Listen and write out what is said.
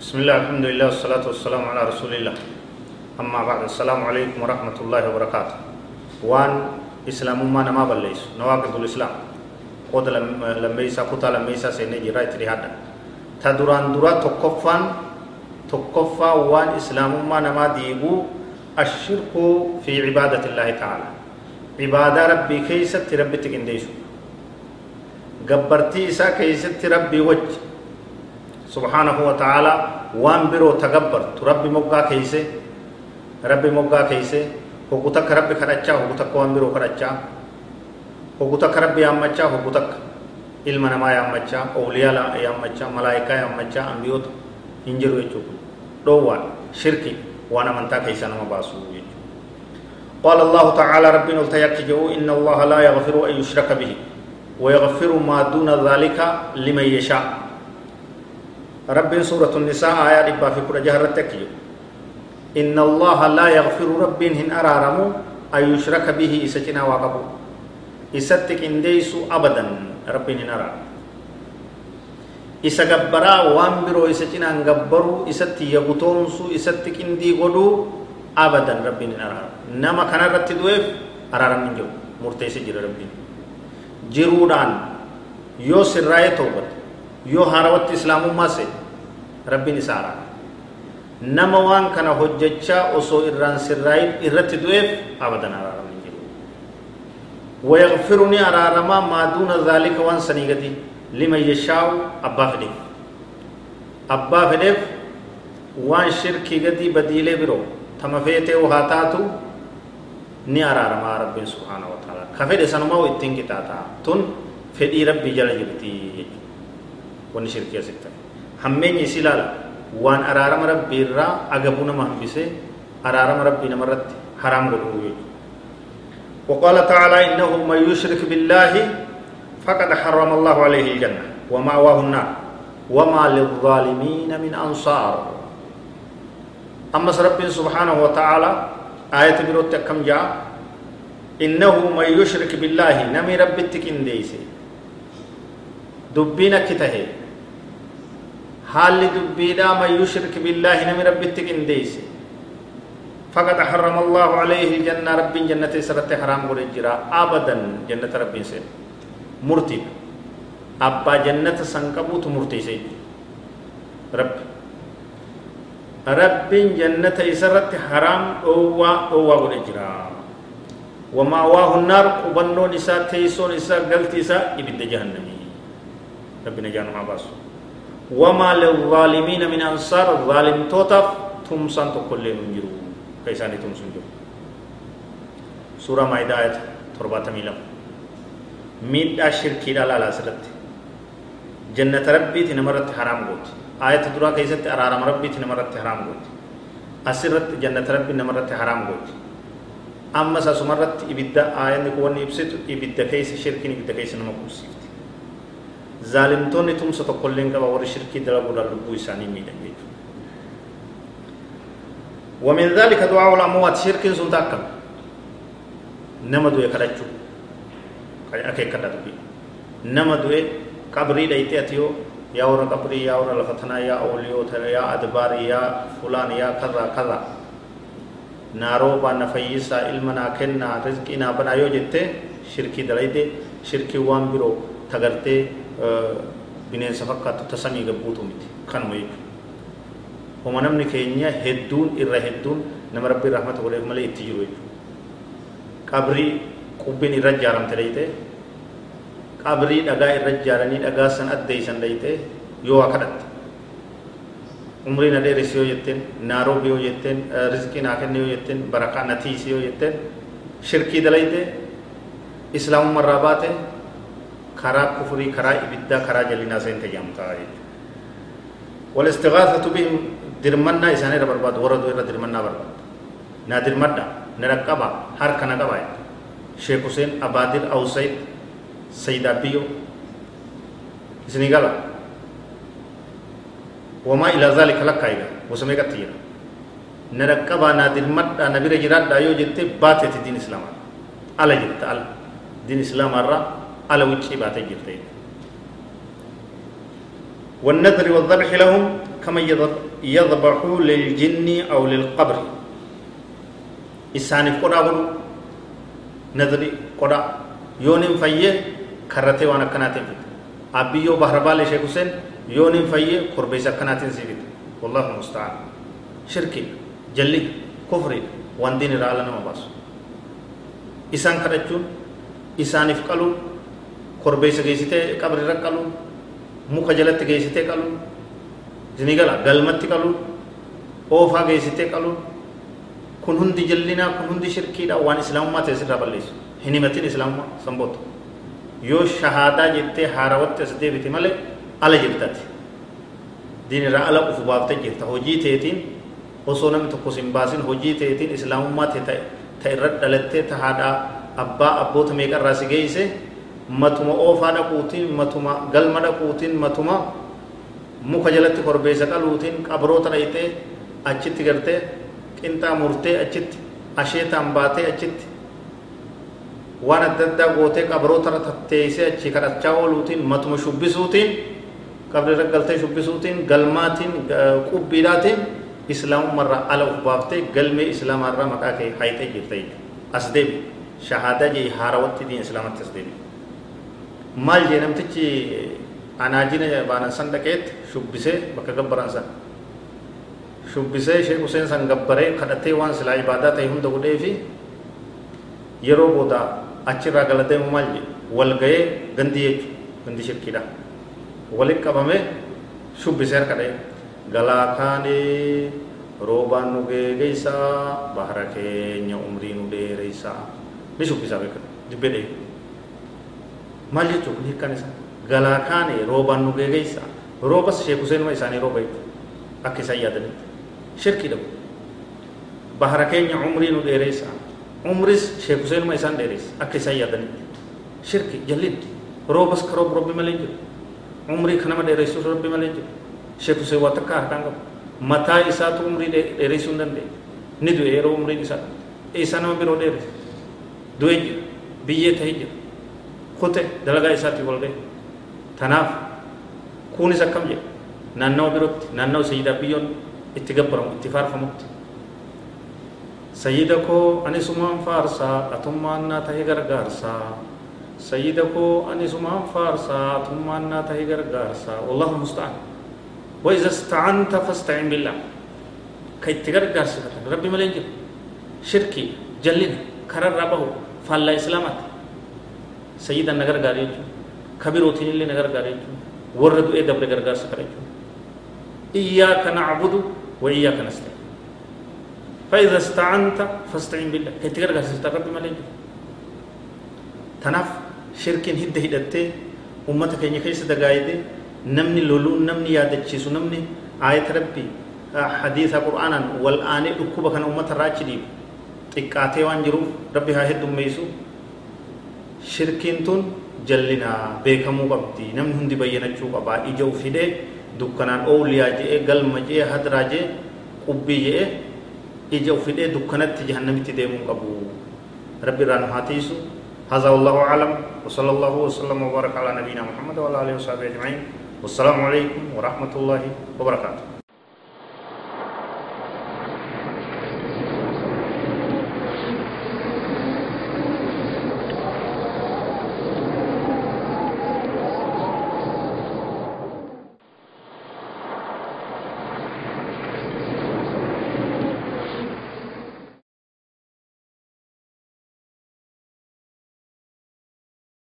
بسم الله الحمد لله والصلاة والسلام على رسول الله. أما بعد السلام عليكم ورحمة الله وبركاته. وان إسلام ما نما بليس نواقض الإسلام. قد لميسا كتا لميسا سينجي رايت ريادا تدران درا تقفان تقفا وان إسلام ما نما ديبو الشرك في عبادة الله تعالى. عبادة ربي كيست ربي تكنديشو gabbartii isaa keeysatti rabbii wajji subhaanahu wa ta'ala waan biroo tagabbartu rabbi moggaa keeyse rabbi moggaa keeyse hoggu takka rabbi kadhachaa hoggu takka waan biroo kadhachaa hoggu takka rabbi yaammachaa hoggu takka ilma namaa yaammachaa awliyaa yaammachaa malaayikaa yaammachaa ambiyoota hin jiru jechuudha dhoowwaan shirki waan amantaa keeysaa nama baasu jechuudha قال الله تعالى ربنا التيك إن الله لا يغفر أن يشرك به ويغفر ما دون ذلك لمن يشاء رب سورة النساء آية ربا في كل جهر التكيو إن الله لا يغفر رب هن أرارمو أن يشرك به إسجنا وقبو إستك إنديسو أبدا رب هن أرار isa gabbaraa waan biroo isa cinaan gabbaruu isatti yagutoomsu isatti qindii godhuu abadan rabbiin hin araara nama kanarratti du'eef araaramni hin jiru murteessee jira rabbiin jiruudhaan yoo sirraa'ee toobate yoo haarawatti islaamummaa seene rabbiin isa araara nama waan kana hojjechaa osoo irraan sirraa'in irratti du'eef abadan araaramni jiru ويغفرني أرارما ما دون ذلك وان سنيغتي لمن يشاء أبا فديف أبا فديف وان شركي غدي بديلي برو تما فيته وهاتاتو ni araarama rabbiin subhaana wa ta'ala ka fedhe sanumaa ittiin qixaaxa tun fedhii rabbii jala jirti jechuudha wanni shirkii asitti hammeenyi isi ilaala. Waan araarama rabbii irraa agabuu nama hambisee araarama rabbii namarratti haraam godhuu jechuudha. وقال تعالى إنه من يشرك بالله فقد حرم الله عليه الجنة ومأواه النار وما للظالمين من أنصار أما رب سبحانه وتعالى آية بروت كم جاء إنه من يشرك بالله نمي رب التكين ديسي دبينا حال دبينا من يشرك بالله نمي رب التكين ديسي فقد حرم الله عليه الجنة رب جنة سرت حرام ورجرا أبدا جنة رب سين مرتب أبا جنة سنكبوت مرتي رب rabbiin jannata isarratti haraam dhoowwaa dhoowwaa godhe jira wamaawaahu naar qubannoon isaa teessoon isaa galti isaa ibidda jahannamii rabbi najaanumaa baasu wamaa lilzaalimiina min ansaar zaalimtootaaf tumsaan tokkollee nun jiru ka isaanii tumsun jiru suuraa maayidaa ayata torbaatamii lama miidhaa shirkiidha laalaa asirratti jannata rabbiiti namarratti haraam gooti ayata duraa keessatti araarama rabbiiti namarratti haraam gooti asirratti jannata rabbi namarratti haraam gooti ammas asumarratti ibidda aayanni kun wanni ibsitu ibidda keessa shirkiin ibidda keessa nama qubsiifti zaalimtoonni tumsa tokkollee hin qaba warri shirkii dalaguudhaan lubbuu isaanii miidhan jechuudha ومن ذلك دعاء الأموات شرك سنت أكم نما دوي كرجو أكيد كذا تبي نما دوي قبري ليتي أتيو يا ورا قبري يا ورا لفتنا يا أوليو ترى يا أدبار يا فلان يا كذا كذا نارو بان فيسا علمنا كنا رزقنا بنا يو جتة شركي دلائده شركي وان برو تغرتي بنين سفقات تسمي قبوتو متي كان ويك وما نمني كينيا هدون إرى هدون نما ربي رحمة وليه ملي اتجروا قبري قبين إرى جارم تليته qabrii dhagaa irra ijaaranii dhagaa san addeeysan dhayte yoo kadhatte umrii na yoo jetteen naaroobi yoo jetteen rizqii naa kenne yoo jetteen barakaa na yoo jetteen shirkii dalayte islaamumarraa baate karaa kufrii karaa ibiddaa karaa jallinaa seente jaamtaa jechuudha والاستغاثة بهم درمنا إسانة برباد وردو إرى درمنا برباد نا درمنا نرقبا هر كنا قبا شيخ حسين أبادر أو سيد سيدا بيو. إسني قال وما إلى ذلك لك أيضا وسمي كتير نركبا نادر مد نبي رجرات دايو جت باتة دين إسلام. على على دين إسلام الرا على وجه باتة جت والنذر والذبح لهم كما يذبح للجن أو للقبر. إسانف قرى نذري قرى يونين فيه كرتي وأنا كناتين فيه أبي يو بحر بالي شيخ حسين يونين فيه قربيسا كناتين سيفيت والله المستعان شركي جلي كفري واندين رألنا ما باسو isaan kadhachuun isaaniif qaluun korbeessa geessitee qabrirra qaluun muka jalatti geessitee qaluun isinii gala galmatti qaluun oofaa geessitee qaluun kun hundi jallinaa kun hundi shirkiidha waan islaamummaa ta'e sirraa balleessu hin himatin islaamummaa sanboota yoo shahaadaa jettee haarawatti as deebite malee ala jirtati diinirraa ala ufu baaftee jirta hojii teetiin osoo namni tokko sin baasin hojii teetiin islaamummaa ta'e ta'e ta irra dhalattee ta abbaa abboota meeqarraa si geeyse matuma oofaa dhaquutiin matuma galma dhaquutiin matuma muka jalatti korbeessa qaluutiin qabroota dhayxee achitti gartee qinxaa murtee achitti asheetaan baatee achitti waan adda addaa gootee qabroota tatteessee achi kadhachaa ooluutiin matuma shubbisuutiin qabri irra galtee shubbisuutiin galmaatiin qubbiidhaatiin islaamummarraa ala uf baaftee galmee islaamarraa maqaa kee hayxee jirta as deebi shahaadaa jee haarawatti diin islaamatti as deebi maal jee namtichi anaajina baanan san dhaqeetti shubbisee bakka gabbaran san shubbisee sheek Huseen san gabbaree kadhatee waan silaa ibaadaa ta'e hunda godhee fi yeroo booda achirraa galateemu maal jee wal ga'ee gandi jechu gandi shirkiidha walitti qabamee shubbisee harka dha'ee galaa kaanee roobaan nu geegeysaa bahara keenya umrii nu dheereysaa ni shubbisaa beekata dibbee dhee maal jechuu kun hiikkaan isaa galaa kaanee roobaan nu geegeysaa roobas sheek Huseenuma isaanii rooba jechuudha akka isaan yaadanitti shirkii dhabu bahara keenya umrii nu dheereysaa umris sheek Huseenuma isaan dheereysa akka isaan yaadanitti shirki jallin roobas ka roob robbi malee jiru umrii kanama dheereysuuf robbi malee jiru sheeku see waa takka harkaan qabu mataa isaatu umrii dheereessuu hin dandeenye ni du'e yeroo umriin isaa isaa nama biroo dheeresse du'e jira biyyee ta'ee jira kute dalagaa isaatti wal ga'e tanaaf kunis akkam jedhe naannawa birootti naannawa sayyidaa biyyoon itti gabbaramu itti faarfamutti sayyida koo ani sumaan faarsaa atummaan naa tahee gargaarsaa sayyida koo ani sumaan faarsaa atummaan naa tahee gargaarsaa wallahu musta'an وإذا استعنت فاستعن بالله كي تقرقر صفة ربي ملين شركي جلين كرر ربه فالله إسلامات سيدا نگر غاري كبير وثين اللي نگر غاري ورد إيه دبر غرغار سكري إياك نعبد وإياك نستعين. فإذا استعنت فاستعن بالله. تقرقر صفة ربي ملين تناف شركين هدة هدته أمتك namni loluun namni yaadachiisu namni aayata rabbi hadiisa qur'aanaan wal aanee dhukkuba kana uummata irraa achi dhiibu xiqqaatee waan jiruuf rabbi haa heddummeessu shirkiin tun jallinaa beekamuu qabdi namni hundi bayyanachuu qabaa ija uf hidhee dukkanaan oowliyaa je'ee galma je'ee hadraa je'ee qubbii je'ee ija uf hidhee dukkanatti jahannamitti deemuu qabu rabbi irraa nu haa tiisu هذا والله أعلم وصلى الله وسلم وبارك على نبينا محمد وعلى آله وصحبه أجمعين والسلام عليكم ورحمة الله وبركاته